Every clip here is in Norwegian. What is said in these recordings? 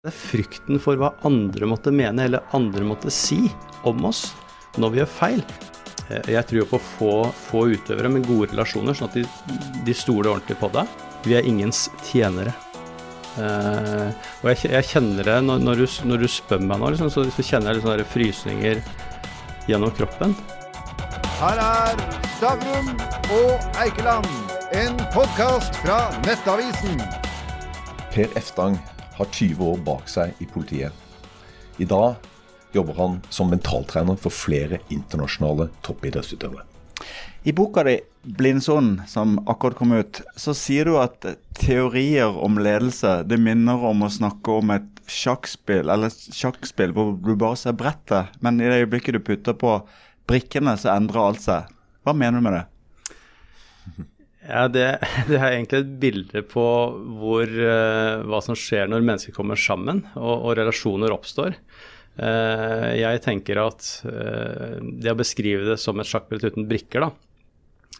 Det er frykten for hva andre måtte mene eller andre måtte si om oss når vi gjør feil. Eh, Jeg tror på få, få utøvere med gode relasjoner, sånn at de, de stoler ordentlig på deg. Vi er ingens tjenere. Uh, og jeg, jeg kjenner det når, når, du, når du spør meg nå, liksom, så, så kjenner jeg litt sånne frysninger gjennom kroppen. Her er Stavrum og Eikeland, en podkast fra Nettavisen. Per Eftang har 20 år bak seg i politiet. I dag jobber han som mentaltrener for flere internasjonale toppidrettsutøvere. I boka di 'Blindsund', som akkurat kom ut, så sier du at teorier om ledelse det minner om å snakke om et sjakkspill, eller sjakkspill hvor du bare ser brettet, men i det øyeblikket du putter på brikkene, så endrer alt seg. Hva mener du med det? Ja, det, det er egentlig et bilde på hvor, eh, hva som skjer når mennesker kommer sammen og, og relasjoner oppstår. Eh, jeg tenker at eh, det å beskrive det som et sjakkbrett uten brikker, da,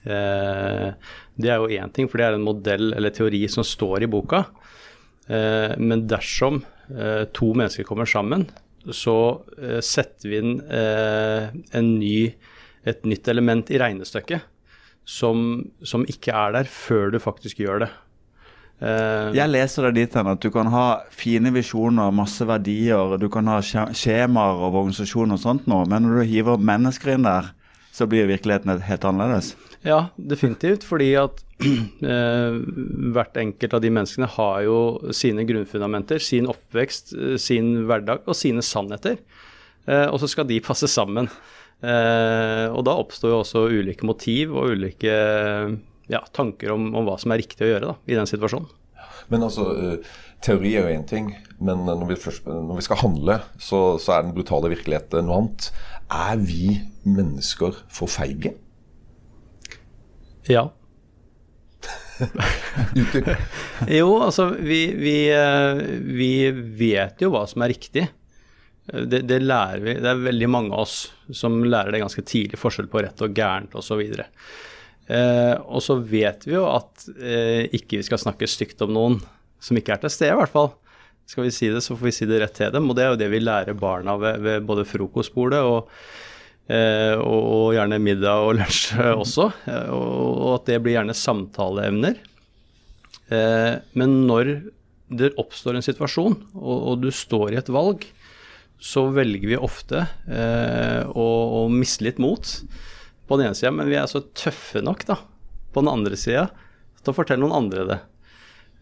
det er jo én ting, for det er en modell eller teori som står i boka. Men dersom to mennesker kommer sammen, så setter vi inn en ny, et nytt element i regnestykket som, som ikke er der før du faktisk gjør det. Eh, Jeg leser det dit hen at du kan ha fine visjoner, masse verdier, du kan ha skje- skjemaer av organisasjoner og sånt nå, men når du hiver mennesker inn der, så blir virkeligheten helt annerledes. Ja, definitivt. Fordi at eh, hvert enkelt av de menneskene har jo sine grunnfundamenter, sin oppvekst, eh, sin hverdag og sine sannheter. Eh, og så skal de passe sammen. Eh, og da oppstår jo også ulike motiv og ulike ja, tanker om, om hva som er riktig å gjøre da, i den situasjonen. Men altså, eh, teori er jo én ting, men når vi, først, når vi skal handle, så, så er den brutale virkelighet noe annet. Er vi mennesker for feige? Ja. Jo, altså vi, vi, eh, vi vet jo hva som er riktig. Eh, Det, det lærer vi. Det er veldig mange av oss som lærer det ganske tidlig, forskjell på rett og gærent osv. Eh, og så vet vi jo at eh, ikke vi skal snakke stygt om noen som ikke er til stede, i hvert fall. Skal vi si det, så får vi si det rett til dem. Og det er jo det vi lærer barna ved, ved både frokostbordet og, eh, og, og gjerne middag og lunsj også. Eh, og, og at det blir gjerne samtaleemner. Eh, men når det oppstår en situasjon, og, og du står i et valg, så velger vi ofte eh, å, å miste litt mot på den ene sida, men vi er så tøffe nok da, på den andre sida til å fortelle noen andre det.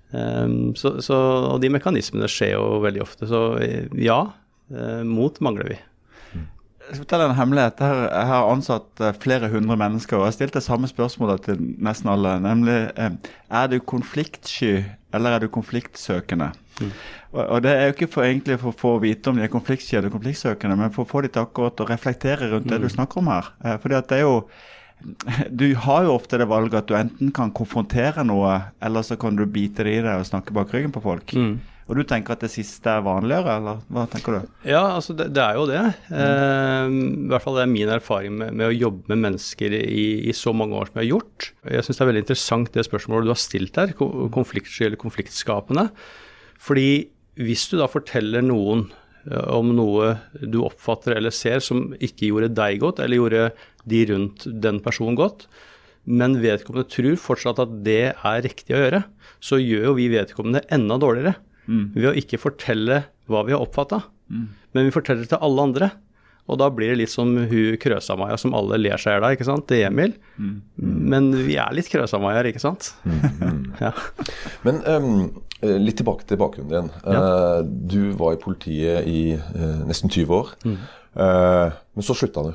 Um, så, så, og de mekanismene skjer jo veldig ofte. Så eh, ja, eh, mot mangler vi. Jeg skal fortelle en hemmelighet. Jeg har ansatt eh, flere hundre mennesker, og jeg stilte samme spørsmål til nesten alle. Nemlig eh, er du konfliktsky, eller er du konfliktsøkende? Og, og det er jo ikke for, egentlig for å få vite om de er konfliktsky og konfliktsøkende, men for å få de til akkurat å reflektere rundt det du snakker om her. Eh, fordi at det er jo du har jo ofte det valget at du enten kan konfrontere noe, eller så kan du bite det i deg og snakke bak ryggen på folk. Og du tenker at det siste er vanligere, eller hva tenker du? Ja, altså det, det er jo det. Eh, I hvert fall det er min erfaring med, med å jobbe med mennesker i, i så mange år som jeg har gjort. Jeg syns det er veldig interessant det spørsmålet du har stilt ko- konfliktsky eller konfliktskapende. Fordi hvis du da forteller noen eh, om noe du oppfatter eller ser som ikke gjorde deg godt, eller gjorde de rundt den personen godt, men vedkommende tror fortsatt at det er riktig å gjøre, så gjør jo vi vedkommende enda dårligere ved å ikke fortelle hva vi har oppfatta, men vi forteller det til alle andre. Og da blir det litt som hun Krøsamaja som alle ler seg i hjel av, ikke sant, er Emil. Men vi er litt Krøsamajaer, ikke sant? ja. Men ehm, eh, litt tilbake til bakgrunnen din. Ja. du var i politiet i eh, nesten 20 år. Mm. men så slutta du.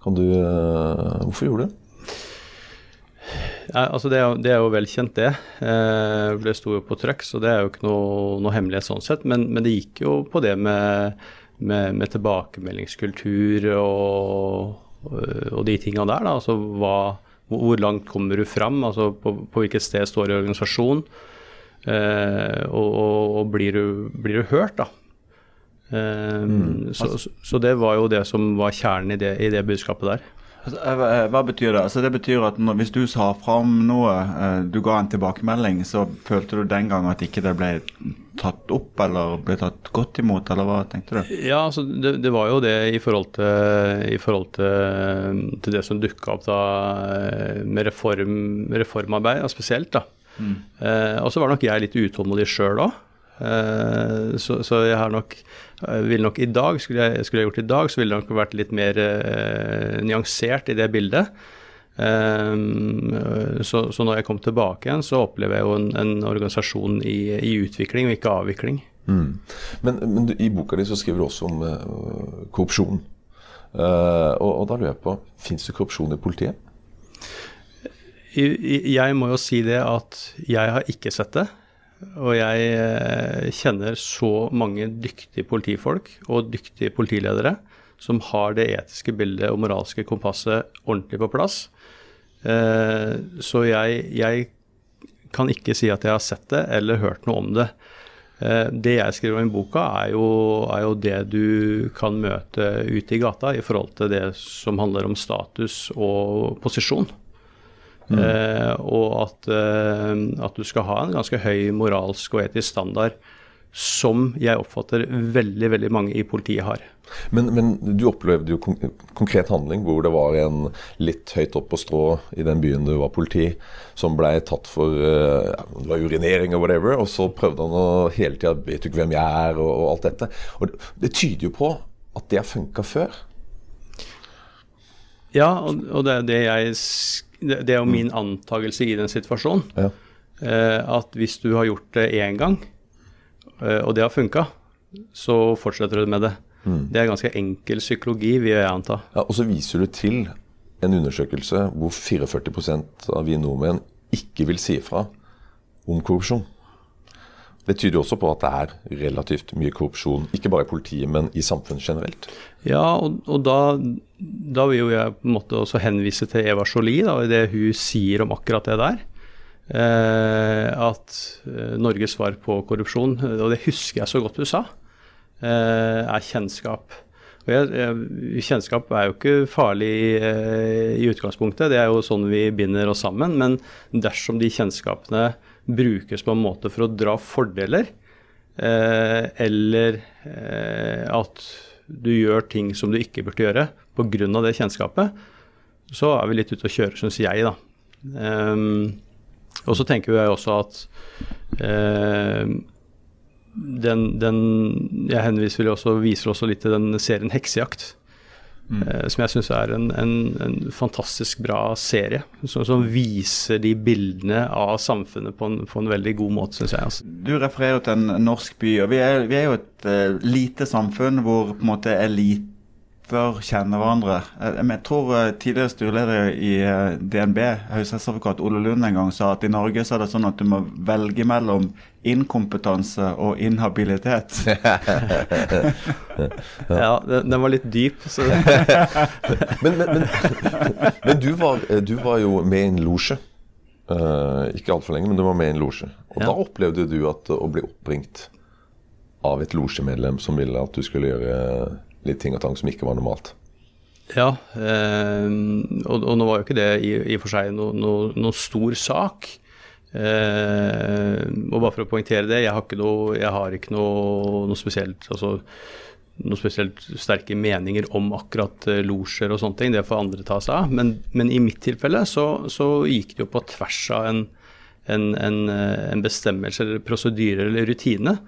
Kan du eh, Hvorfor gjorde du det? Ja, altså det, er, det er jo vel kjent, det. Eh, det sto jo på trykk, så det er jo ikke noe, noe hemmelighet sånn sett. Men, men det gikk jo på det med, med, med tilbakemeldingskultur og, og de tinga der. Da. Altså hva, hvor langt kommer du fram? Altså på, på hvilket sted står du i organisasjonen? Eh, og, og, og blir, du, blir du hørt, da? Eh, så, så, så det var jo det som var kjernen i det, i det budskapet der. Altså, eh, Hva betyr det? Altså, det betyr at når, Hvis du sa fram noe, eh, du ga en tilbakemelding, så følte du den gang at ikke det ble tatt opp eller ble tatt godt imot, eller hva tenkte du? Ja, altså det, det var jo det i forhold til, i forhold til, til det som dukka opp da med reform, reformarbeid, spesielt. da. Eh, og så var nok jeg litt utålmodig sjøl òg. Eh, så, så, jeg har nok vil nok i dag, skulle jeg, skulle jeg, gjort i dag, så ville det nok vært litt mer eh, nyansert i det bildet. Um, så, så, når jeg kom tilbake igjen, så opplever jeg jo en, en organisasjon i, i, utvikling og ikke avvikling. Mm. Men, men du, i boka di så skriver du også om uh, korrupsjon. Uh, og, og, da lurer jeg på, fins det korrupsjon i politiet? Jeg må jo si det at jeg har ikke sett det. Og jeg uh, kjenner så mange dyktige politifolk og dyktige politiledere som har det etiske bildet og moralske kompasset ordentlig på plass. Eh, så jeg, jeg, kan ikke si at jeg har sett det eller hørt noe om det. Eh, det jeg skriver om i boka, er jo, er jo, det du kan møte ute i gata i forhold til det som handler om status og posisjon. Mm. Eh, og at, eh, at, du skal ha en ganske høy moralsk og etisk standard som jeg oppfatter veldig veldig mange i politiet har. Men, men du opplevde jo konkret handling hvor det var en litt høyt opp på strå i den byen du var politi, som ble tatt for uh, var urinering og whatever, og så prøvde han å hele tida 'Vet du ikke hvem jeg er?' og, og alt dette. Og det, det, tyder jo på at det har funka før. Ja, og, og det, det, jeg, det, er jo min antakelse i den situasjonen. Ja. Uh, at hvis du har gjort det én gang, uh, og det har funka, så fortsetter du med det. Mm. Det er ganske enkel psykologi, vil jeg anta. Ja, og så viser du til en undersøkelse hvor 44% av vi nordmenn ikke vil si ifra om korrupsjon. Det tyder også på at det er relativt mye korrupsjon, ikke bare i politiet, men i samfunnet generelt. Ja, og, og da, da, vil jo jeg på en måte også henvise til Eva Jolie i det hun sier om akkurat det der. Eh, at eh, Norges svar på korrupsjon, og det husker jeg så godt hun sa, Eh, er kjennskap. Og jeg, kjennskap er jo ikke farlig eh, i utgangspunktet, det er jo sånn vi binder oss sammen. Men dersom de kjennskapene brukes på en måte for å dra fordeler, eh, eller eh, at du gjør ting som du ikke burde gjøre pga. det kjennskapet, så er vi litt ute å kjøre, syns jeg, da. Um, og så tenker jeg også at uh, den, den, Jeg henviser også, viser også litt til den serien 'Heksejakt'. Mm. Eh, som jeg syns er en, en, en, fantastisk bra serie. Som, som, viser de bildene av samfunnet på en, på en veldig god måte, syns jeg. Altså. Du refererer til en norsk by, og vi er, vi er jo et uh, lite samfunn hvor på en måte elite bør kjenne hverandre. Eh, jeg tror eh, tidligere styreleder i eh, DNB, høyesterettsadvokat Ole Lund, en gang sa at i Norge så er det sånn at du må velge mellom inkompetanse og inhabilitet. ja, den, var litt dyp. men, men, men, men du, var, du, var, jo med i en losje. Uh, ikke altfor lenge, men du var med i en losje. Og ja. da opplevde du at å bli oppringt av et losjemedlem som ville at du skulle gjøre litt ting og tang som ikke var normalt. Ja, eh, og, og, nå var jo ikke det i, i og for seg noen no, no stor sak. Eh, og bare for å poengtere det, jeg har ikke noe, jeg har ikke noe, noe spesielt altså, noe spesielt sterke meninger om akkurat uh, losjer og sånne ting. Det får andre ta seg av. Men, men i mitt tilfelle så, så, gikk det jo på tvers av en, en, en, eh, en bestemmelse eller prosedyre eller rutine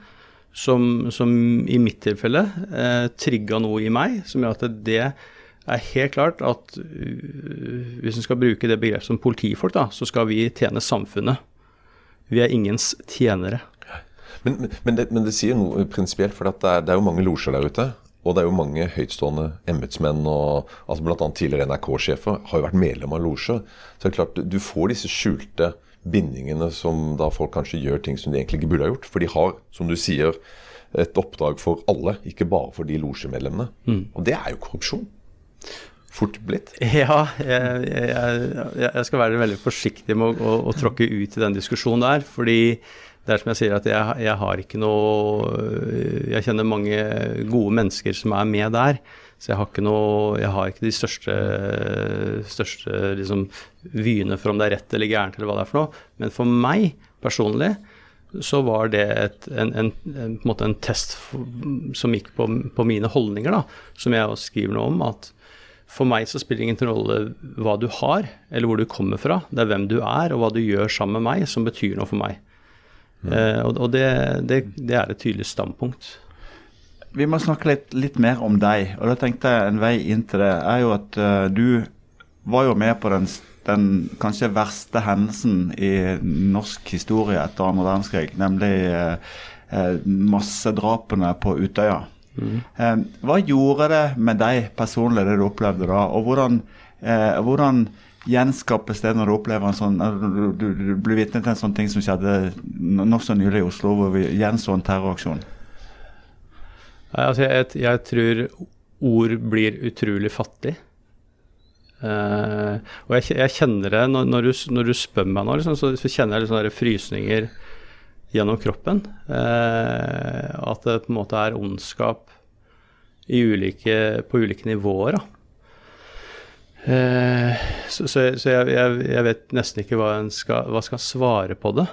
som, som i mitt tilfelle eh, trigga noe i meg som gjør at det er helt klart at uh, hvis en skal bruke det begrepet som politifolk, da, så skal vi tjene samfunnet. Vi er ingens tjenere. Men, men, det, men det, sier noe prinsipielt, for det er, det er, jo mange losjer der ute. Og det er jo mange høytstående embetsmenn og altså bl.a. tidligere NRK-sjefer har jo vært medlem av losje. Så det er klart, du får disse skjulte bindingene som da folk kanskje gjør ting som de egentlig ikke burde ha gjort. For de har, som du sier, et oppdrag for alle, ikke bare for de losjemedlemmene. Mm. Og det er jo korrupsjon. Fort blitt. Ja, jeg, jeg, jeg skal være veldig forsiktig med å, å, å, tråkke ut i den diskusjonen der. fordi det er som jeg sier, at jeg, jeg, har ikke noe jeg kjenner mange gode mennesker som er med der. Så jeg har ikke, noe, jeg har ikke de største, største liksom, vyene for om det er rett eller gærent eller hva det er for noe. Men for meg personlig så var det et, en, en, en, en, en test som gikk på, på, mine holdninger, da, som jeg også skriver noe om. at for meg så spiller det ingen rolle hva du har, eller hvor du kommer fra. Det er hvem du er, og hva du gjør sammen med meg, som betyr noe for meg. Mm. Eh, og, og det, det, det, er et tydelig standpunkt. Vi må snakke litt, litt, mer om deg. og da tenkte jeg En vei inn til det er jo at uh, du var jo med på den, den, kanskje verste hendelsen i norsk historie etter andre verdenskrig, nemlig uh, uh, massedrapene på Utøya. Mm. hva gjorde det med deg personlig, det du opplevde da? Og hvordan, hvordan gjenskapes det når du opplever en sånn Du, du, du blir vitne til en sånn ting som skjedde nokså nylig i Oslo, hvor vi gjenså en terroraksjon? Altså, jeg, jeg, tror ord blir utrolig fattig. Uh, og jeg, jeg, kjenner det når, når, du, når, du, spør meg nå, liksom, så, så, kjenner jeg liksom frysninger gjennom kroppen. Uh, at det på en måte er ondskap ulike, på ulike nivåer. Uh, så, så, så jeg, jeg, vet nesten ikke hva jeg skal, hva skal svare på det.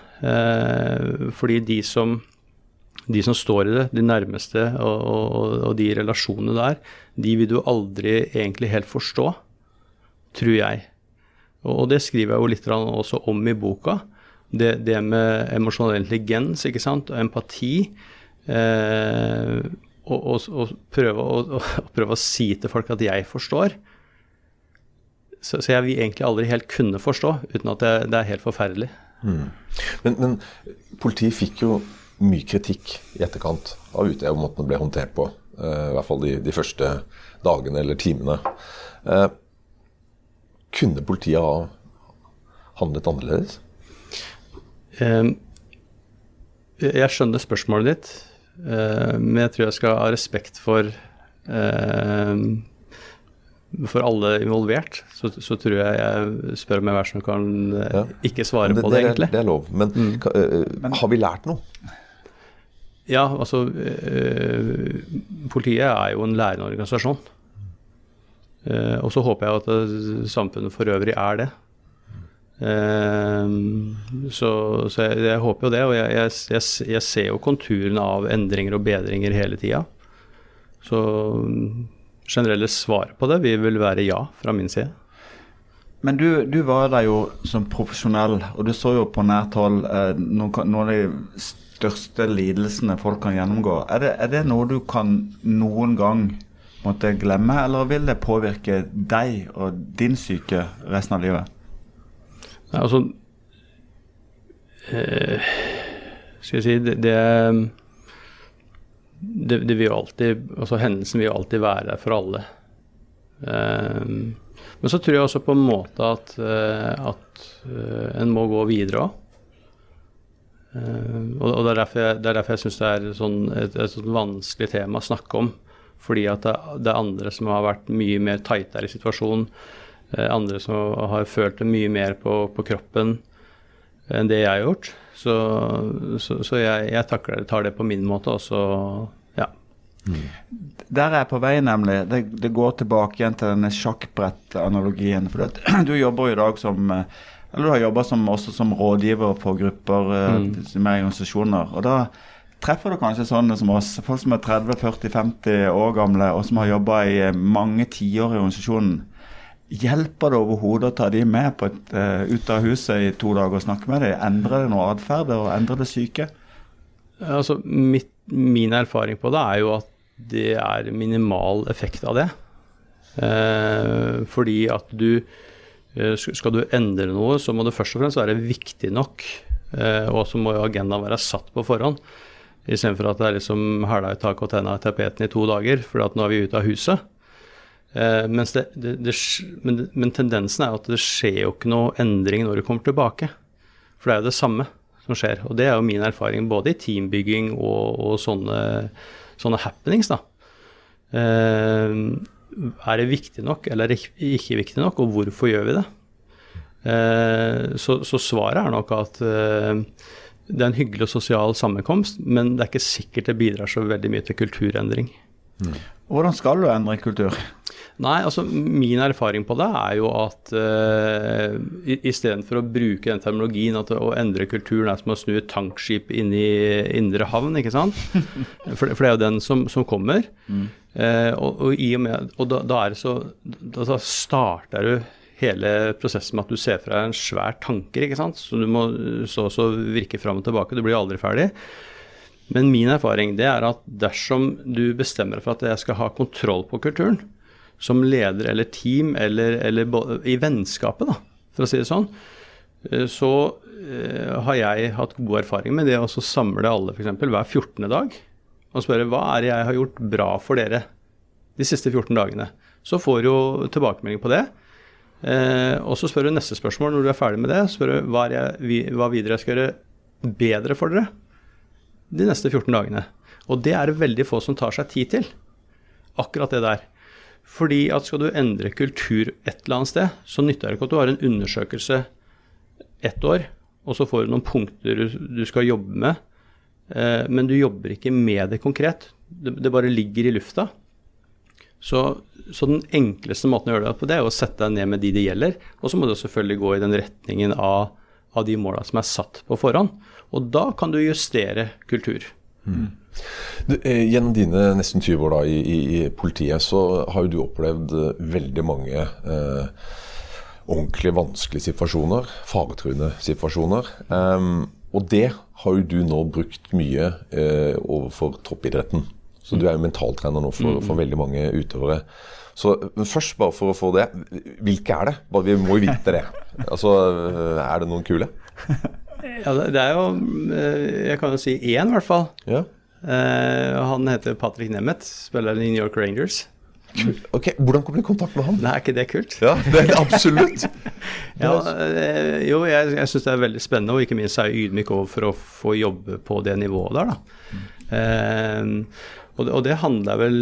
fordi de som de som står i det, de nærmeste og, og, og, de relasjonene der, de vil du aldri egentlig helt forstå, tror jeg. Og, det skriver jeg jo litt også om i boka. Det, det med emosjonell intelligens ikke sant? og empati. Eh, og, og, prøve, å, prøve, å si til folk at jeg forstår. Så, så, jeg vil egentlig aldri helt kunne forstå, uten at det, det er helt forferdelig. Mm. Men, men politiet fikk jo mye kritikk i etterkant av Utøya og måten det ble håndtert på. Uh, I hvert fall de, de, første dagene eller timene. Uh, kunne politiet ha handlet annerledes? Um, jeg skjønner spørsmålet ditt, uh, men jeg tror jeg skal ha respekt for for alle involvert, så, så, tror jeg jeg spør meg hver som kan ja. ikke svare det, på det, det, egentlig. Det er lov. Men, mm. kan, har vi lært noe? Ja, altså eh, Politiet er jo en lærende organisasjon. Eh, og så håper jeg at det, samfunnet for øvrig er det. Eh, så, så jeg, jeg, håper jo det. Og jeg, jeg, jeg, ser jo konturene av endringer og bedringer hele tida. Så generelle svaret på det vil være ja fra min side. Men du, du var der jo som profesjonell, og du så jo på nært hold eh, noen, noen av de største lidelsene folk kan gjennomgå. Er det, er det noe du kan noen gang måtte glemme, eller vil det påvirke deg og din syke resten av livet? Nei, altså eh, Skal jeg si det, det, det, vil jo alltid altså Hendelsen vil jo alltid være der for alle. Eh, men så tror jeg også på en måte at, eh, at eh, en må gå videre òg. Uh, og, det er derfor jeg, det jeg syns det er sånn, et, et, sånn vanskelig tema å snakke om. Fordi at det, er andre som har vært mye mer tightere i situasjonen. Andre som har følt det mye mer på, på kroppen enn det jeg har gjort. Så, så, så jeg, jeg takler, tar det på min måte, og så. Mm. Der er jeg på vei, nemlig. Det, det går tilbake igjen til denne sjakkbrettanalogien. For du jobber i dag som uh, eller du har jobba også som rådgiver for grupper eh, mm. med organisasjoner. og da treffer du kanskje sånne som oss, folk som er 30-40-50 år gamle og som har jobba i eh, mange tiår i organisasjonen. Hjelper det overhodet å ta de med på et, uh, ut av huset i to dager og snakke med dem? Endrer det noe atferd og endrer det syke? Altså, mitt, min erfaring på det er jo at det er minimal effekt av det. Eh, fordi at du Eh, skal du endre noe, så må det først og fremst være viktig nok. Eh, og så må jo agendaen være satt på forhånd. Istedenfor at det er liksom hæla i taket og tenna i tapeten i to dager, for nå er vi ute av huset. Eh, det, det, det, men, men, tendensen er at det skjer jo ikke noe endring når du kommer tilbake. For det er jo det samme som skjer. Og det er jo min erfaring både i teambygging og, og sånne, sånne, happenings. da. Eh, er det viktig nok, eller er ikke viktig nok, og hvorfor gjør vi det? Eh, så, så, svaret er nok at eh, det er en hyggelig og sosial sammenkomst, men det er ikke sikkert det bidrar så veldig mye til kulturendring. Hvordan skal du endre kultur? Nei, altså min erfaring på det er jo at uh, istedenfor å bruke den terminologien at å endre kulturen er som å snu et tankskip inn i indre havn, ikke sant. For, for det er jo den som, som kommer. Mm. Uh, og, og, i og med, og da, da, er det så Da starter du hele prosessen med at du ser for deg en svær tanker, ikke sant. Så du må så, så virke fram og tilbake. Du blir aldri ferdig. Men min erfaring det er at dersom du bestemmer deg for at jeg skal ha kontroll på kulturen, som leder eller team eller, eller i vennskapet, da, for å si det sånn, eh, så uh, har jeg hatt god erfaring med det å samle alle f.eks. hver 14. dag og spørre hva er det jeg har gjort bra for dere de siste 14 dagene. Så får du tilbakemelding på det. Uh, og så spør du neste spørsmål når du er ferdig med det. spør du hva, jeg, hva videre jeg skal gjøre bedre for dere de neste 14 dagene. Og det er det veldig få som tar seg tid til. Akkurat det der. Fordi at skal du endre kultur et eller annet sted, så nytter det ikke at du har en undersøkelse ett år, og så får du noen punkter du skal jobbe med, eh, men du jobber ikke med det konkret. Det, bare ligger i lufta. Så, så, den enkleste måten å gjøre det på, det er å sette deg ned med de det gjelder. Og så må du selvfølgelig gå i den retningen av, av de måla som er satt på forhånd. Og da kan du justere kultur. Mm. Du, eh, gjennom dine nesten 20 år da, i, i, i, politiet, så har jo du opplevd eh, veldig mange eh, ordentlig vanskelige situasjoner. Faretruende situasjoner. Um, og det har jo du nå brukt mye eh, overfor toppidretten. Så du er jo mentaltrener nå for, for veldig mange utøvere. Så men først, bare for å få det, hvilke er det? Bare, vi må jo vite det. Altså, Er det noen kule? Ja, det er jo Jeg kan jo si én, i hvert fall. Ja. Uh, han heter Patrick Nemeth, spiller i New York Rangers. Ok, Hvordan kom du i kontakt med han? Nei, Er ikke det kult? Ja, det er absolutt. ja, uh, jo, jeg, jeg syns det er veldig spennende, og ikke minst er jeg ydmyk for å få jobbe på det nivået der. da. Uh, og, det, og det handler vel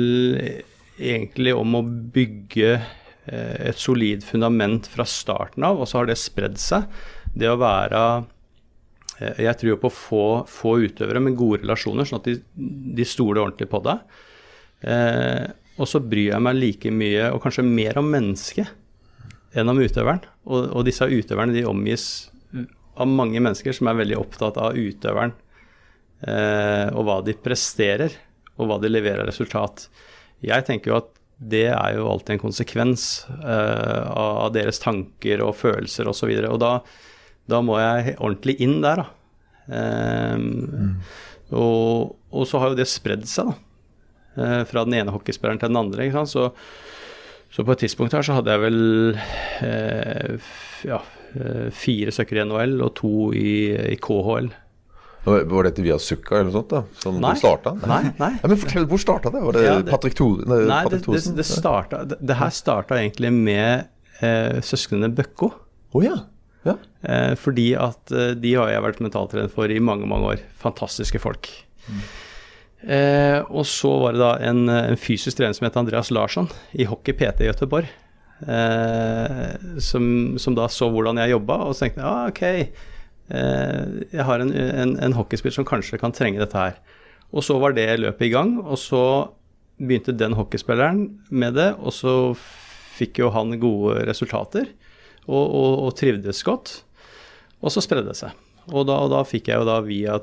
egentlig om å bygge et solid fundament fra starten av, og så har det spredd seg. Det å være Eh, jeg tror jo på få, få utøvere med gode relasjoner, sånn at de, de stoler ordentlig på deg. Eh, og så bryr jeg meg like mye, og kanskje mer om mennesket enn om utøveren. Og, og disse utøverne de omgis av mange mennesker som er veldig opptatt av utøveren eh, og hva de presterer, og hva de leverer av resultat. Jeg tenker jo at det er jo alltid en konsekvens eh, av deres tanker og følelser osv. Og, så og da, da må jeg ordentlig inn der, da. Um, mm. og, og, så har jo det spredd seg, da. Uh, fra den ene hockeyspilleren til den andre. ikke sant? Så, så, på et tidspunkt her så hadde jeg vel uh, ja, uh, fire søkker i NHL og to i, i KHL. Var dette via Sukka eller noe sånt? da? Som nei, starta? Nei, nei. Ja, men fortell, hvor starta det? Var det, ja, det Patrick Thor Nei, nei det, det, det, starta, det, det her starta egentlig med eh, søsknene Bøkko. Oh, ja. Ja. Eh, fordi at eh, de har jeg vært mentaltrener for i mange, mange år. Fantastiske folk. Mm. Eh, og så var det da en, en, fysisk trener som het Andreas Larsson i Hockey PT i Göteborg. Eh, som, som, da så hvordan jeg jobba, og så tenkte jeg ah, ok, eh, jeg har en, en, en hockeyspiller som kanskje kan trenge dette her. Og så var det løpet i gang, og så begynte den hockeyspilleren med det, og så fikk jo han gode resultater og, og, og trivdes godt. Og så spredde det seg. Og da, og da, fikk jeg jo da via,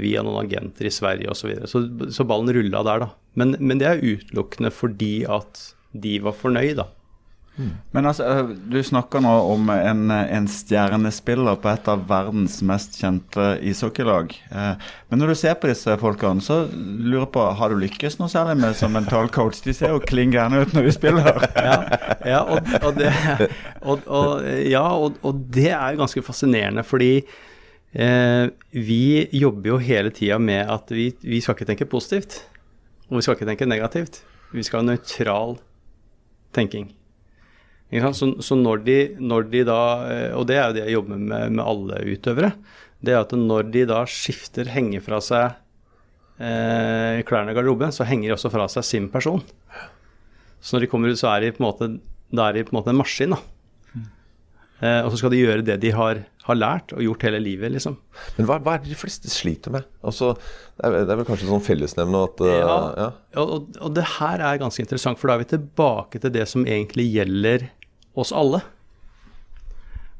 via noen agenter i Sverige osv. Så, videre. så Så ballen rulla der, da. Men, men, det er utelukkende fordi at de var fornøyd, da. Men altså, øh, du snakker nå om en, en, stjernespiller på et av verdens mest kjente ishockeylag. Eh, men når du ser på disse folkene, så lurer jeg på har du lykkes noe særlig med som mental coach? De ser jo klin gærne ut når de spiller. Ja, ja og, og, det, og, ja og, det, er ganske fascinerende, fordi eh, vi jobber jo hele tida med at vi, vi skal ikke tenke positivt, og vi skal ikke tenke negativt. Vi skal ha nøytral tenking. Så, så når, de, når, de, da eh, Og det er jo det jeg jobber med med alle utøvere. Det er at når de da skifter, henger fra seg eh, klærne i garderoben, så henger de også fra seg sin person. Så når de kommer ut, så er de på en måte, da er de på en måte en maskin. da. Eh, og så skal de gjøre det de har, har lært og gjort hele livet, liksom. Men hva, hva er det de fleste sliter med? Altså, det, er, det er vel kanskje sånn fellesnevne at uh, Ja, ja. Og, og det her er ganske interessant, for da er vi tilbake til det som egentlig gjelder oss alle.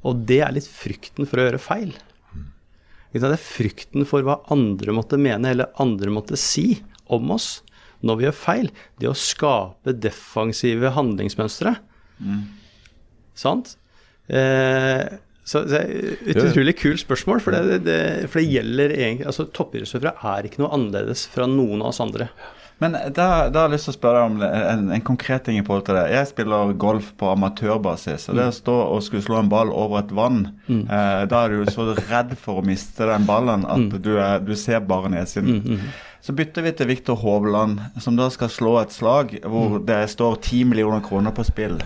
Og det er litt frykten for å gjøre feil. Det er frykten for hva andre måtte mene eller andre måtte si om oss når vi gjør feil. Det å skape defensive handlingsmønstre. Sant? Eh, så, så det er et utrolig kult spørsmål, for det, det, for det gjelder egentlig altså Toppidrettsutøvere er ikke noe annerledes fra noen av oss andre. Men da, da har jeg lyst til å spørre deg om en, en konkret ting i forhold til det. Jeg spiller golf på amatørbasis. og Det å stå og skulle slå en ball over et vann, eh, da er du så redd for å miste den ballen at du, er, du ser bare nedsiden. Så bytter vi til Viktor Hovland, som da skal slå et slag hvor det står 10 millioner kroner på spill.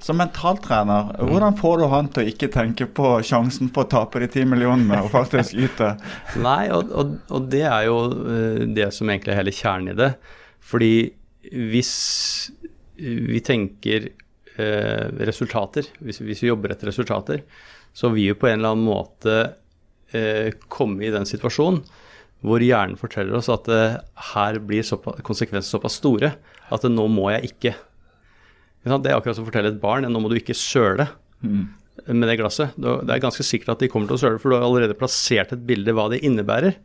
Som mentaltrener, hvordan får du han til å ikke tenke på sjansen på å tape de 10 millionene og faktisk yte? Nei, og, og, og det er jo eh, det som egentlig er hele kjernen i det. Fordi hvis vi tenker eh, resultater, hvis, hvis, vi jobber etter resultater, så vil vi på en eller annen måte eh, komme i den situasjonen hvor hjernen forteller oss at eh, her blir konsekvensene såpass store at nå må jeg ikke. Det er akkurat som å fortelle et barn nå må du ikke søle med det glasset. Det er ganske sikkert at de kommer til å søle, for du har allerede plassert et bilde hva det innebærer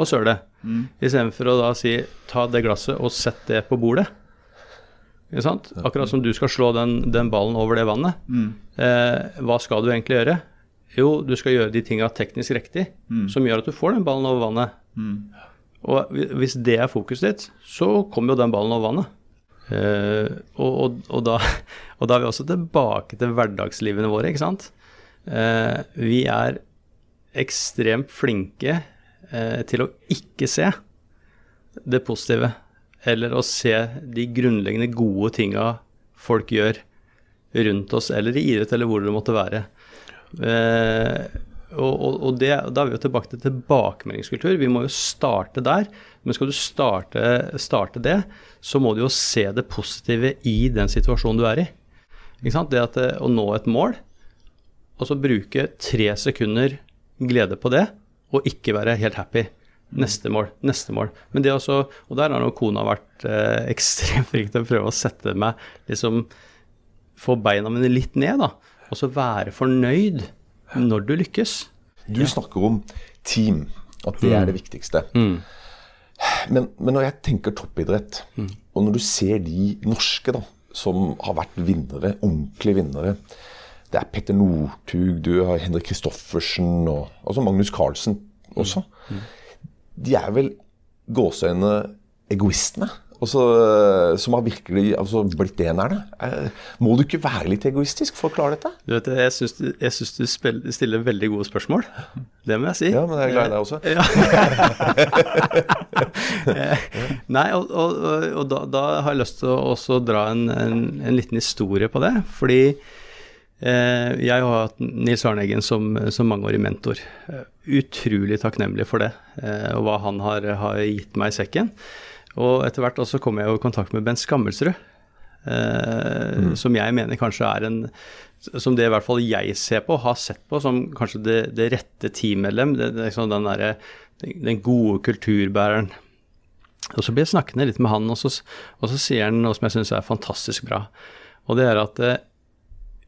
å søle. Mm. Istedenfor å da si ta det glasset og sett det på bordet. Akkurat som du skal slå den, den ballen over det vannet. Eh, hva skal du egentlig gjøre? Jo, du skal gjøre de tinga teknisk riktig, som gjør at du får den ballen over vannet. Og hvis det er fokuset ditt, så kommer jo den ballen over vannet. Uh, og, og, og, da, og, da, er vi også tilbake til hverdagslivene våre, ikke sant. Uh, vi er ekstremt flinke uh, til å ikke se det positive. Eller å se de grunnleggende gode tinga folk gjør rundt oss, eller i idrett, eller hvor det måtte være. Og, og det, da er vi jo tilbake til tilbakemeldingskultur. Vi må jo starte der. Men skal du starte, starte, det, så må du jo se det positive i den situasjonen du er i. Det at å nå et mål, og så bruke tre sekunder glede på det, og ikke være helt happy. Neste mål, neste mål. Men det også, Og der har nå kona vært eh, ekstremt flink til å prøve å sette meg liksom Få beina mine litt ned, da. Og så være fornøyd når du lykkes. Du snakker om team, at det er det viktigste. Mm. Men, men, når jeg tenker toppidrett, mm. og når du ser de norske da, som har vært vinnere, ordentlige vinnere Det er Petter Northug, du har Henrik Kristoffersen og altså Magnus Carlsen også. Mm. De er vel gåseøyne egoistene? Altså, som har virkelig altså, blitt enerne. Eh, må du ikke være litt egoistisk for å klare dette? Du vet, Jeg syns du, jeg du stiller veldig gode spørsmål. Det må jeg si. Ja, men jeg er glad i deg også. Nei, og, og, og da, da, har jeg lyst til å også dra en, en, en liten historie på det. Fordi eh, jeg har hatt Nils Arne Eggen som, som mangeårig mentor. Utrolig takknemlig for det, eh, og hva han har, har gitt meg i sekken. Og etter hvert også kom jeg jo i kontakt med Bent Skammelsrud, eh, mm. som jeg mener kanskje er en Som det i hvert fall jeg ser på, har sett på som kanskje det, det rette teammedlem. Det, det, liksom den, der, den gode kulturbæreren. Og så blir jeg snakkende litt med han, og så, og så sier han noe som jeg syns er fantastisk bra. Og det er at eh,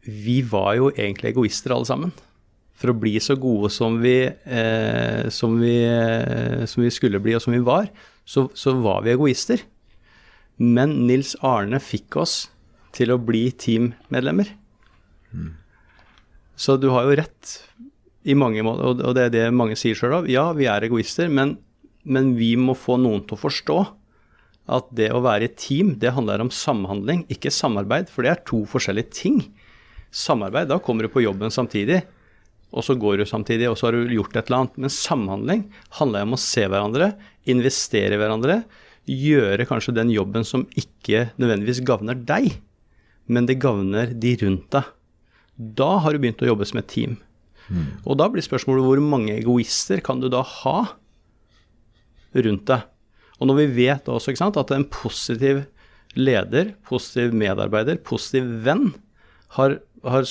vi var jo egentlig egoister alle sammen. For å bli så gode som vi, eh, som, vi, eh, som vi skulle bli, og som vi var, så, så, var vi egoister. Men Nils Arne fikk oss til å bli teammedlemmer. Mm. Så du har jo rett i mange måter, og det er det mange sier sjøl òg. Ja, vi er egoister, men, men, vi må få noen til å forstå at det å være i team, det handler om samhandling, ikke samarbeid. For det er to forskjellige ting. Samarbeid, da kommer du på jobben samtidig og så går du samtidig, og så har du gjort et eller annet. Men samhandling handler om å se hverandre, investere i hverandre, gjøre kanskje den jobben som ikke nødvendigvis gagner deg, men det gagner de rundt deg. Da har du begynt å jobbe som et team. Mm. Og da blir spørsmålet hvor mange egoister kan du da ha rundt deg? Og når vi vet også sant, at en positiv leder, positiv medarbeider, positiv venn har, har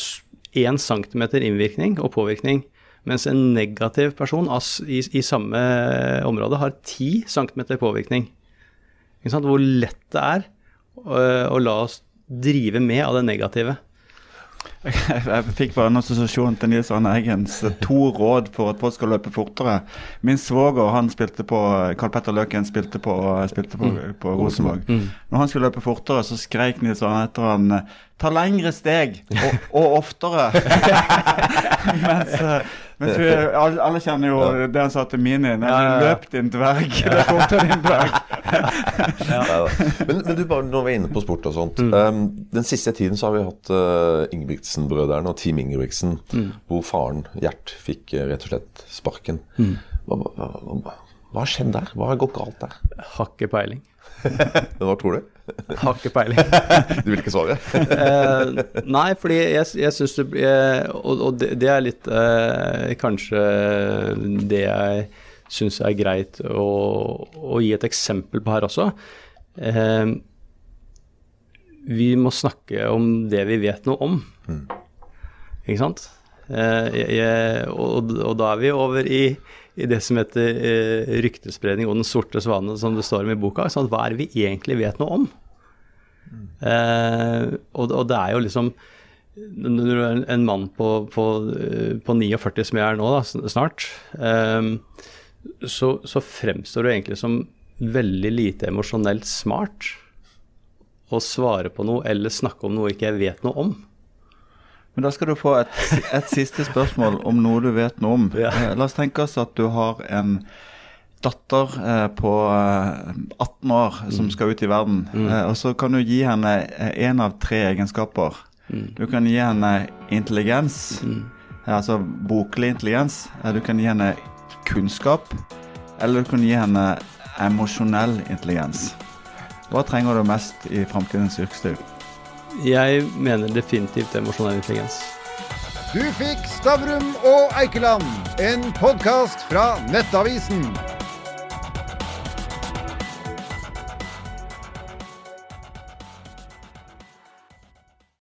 1 cm innvirkning og påvirkning Mens en negativ person i, i samme område har 10 cm påvirkning. Hvor lett det er å, å la oss drive med av det negative. Jeg, fikk bare en assosiasjon til Nils Arne Eggens eh, to råd for at folk skal løpe fortere. Min svoger han spilte på Karl Petter Løken spilte på, spilte på, på Rosenborg. Når han skulle løpe fortere, så skreik Nils Arne etter han eh, Ta lengre steg, og, og oftere. mens, mens vi, alle, alle kjenner jo det han sa til Mini. Nei, Ja, ja, ja. Løp, din dverg. Det er fortere, din dverg. Men, men du, bare når vi er inne på sport og sånt. Mm. Um, den siste tiden så har vi hatt uh, Ingebrigtsen-brødrene og Team Ingebrigtsen, Mm. hvor faren Gjert fikk uh, rett og slett sparken. Mm. Hva, hva, hva, hva har skjedd der? Hva har gått galt der? Har ikke peiling. Men Hva tror du? Har ikke peiling. Du vil ikke svare? Eh, nei, fordi jeg, jeg syns det blir Og, og det, det er litt eh, kanskje det jeg syns er greit å, å gi et eksempel på her også. Eh, vi må snakke om det vi vet noe om. Ikke sant? Eh, jeg, og, og da er vi over i, i det som heter eh, ryktespredning og den sorte svane, som det står om i boka. Sant? Hva er det vi egentlig vet noe om? Eh, og, og det er jo liksom Når du er en, en mann på, på, eh, på 49 som jeg er nå, da, snart, eh, så, så fremstår du egentlig som veldig lite emosjonelt smart å svare på noe eller snakke om noe ikke jeg vet noe om. Men da skal du få et, et siste spørsmål om noe du vet noe om. Ja. Eh, La oss tenke oss at du har en datter eh, på eh, 18 år som skal ut i verden. Eh, og så kan du gi henne én av tre egenskaper. Du kan gi henne intelligens, eh, altså boklig intelligens. Eh, du kan gi henne kunnskap. Eller du kan gi henne emosjonell intelligens. Hva trenger du mest i framtidens yrkesliv? Jeg mener definitivt emosjonell intelligens. Du fikk Stavrum og Eikeland, en podkast fra Nettavisen.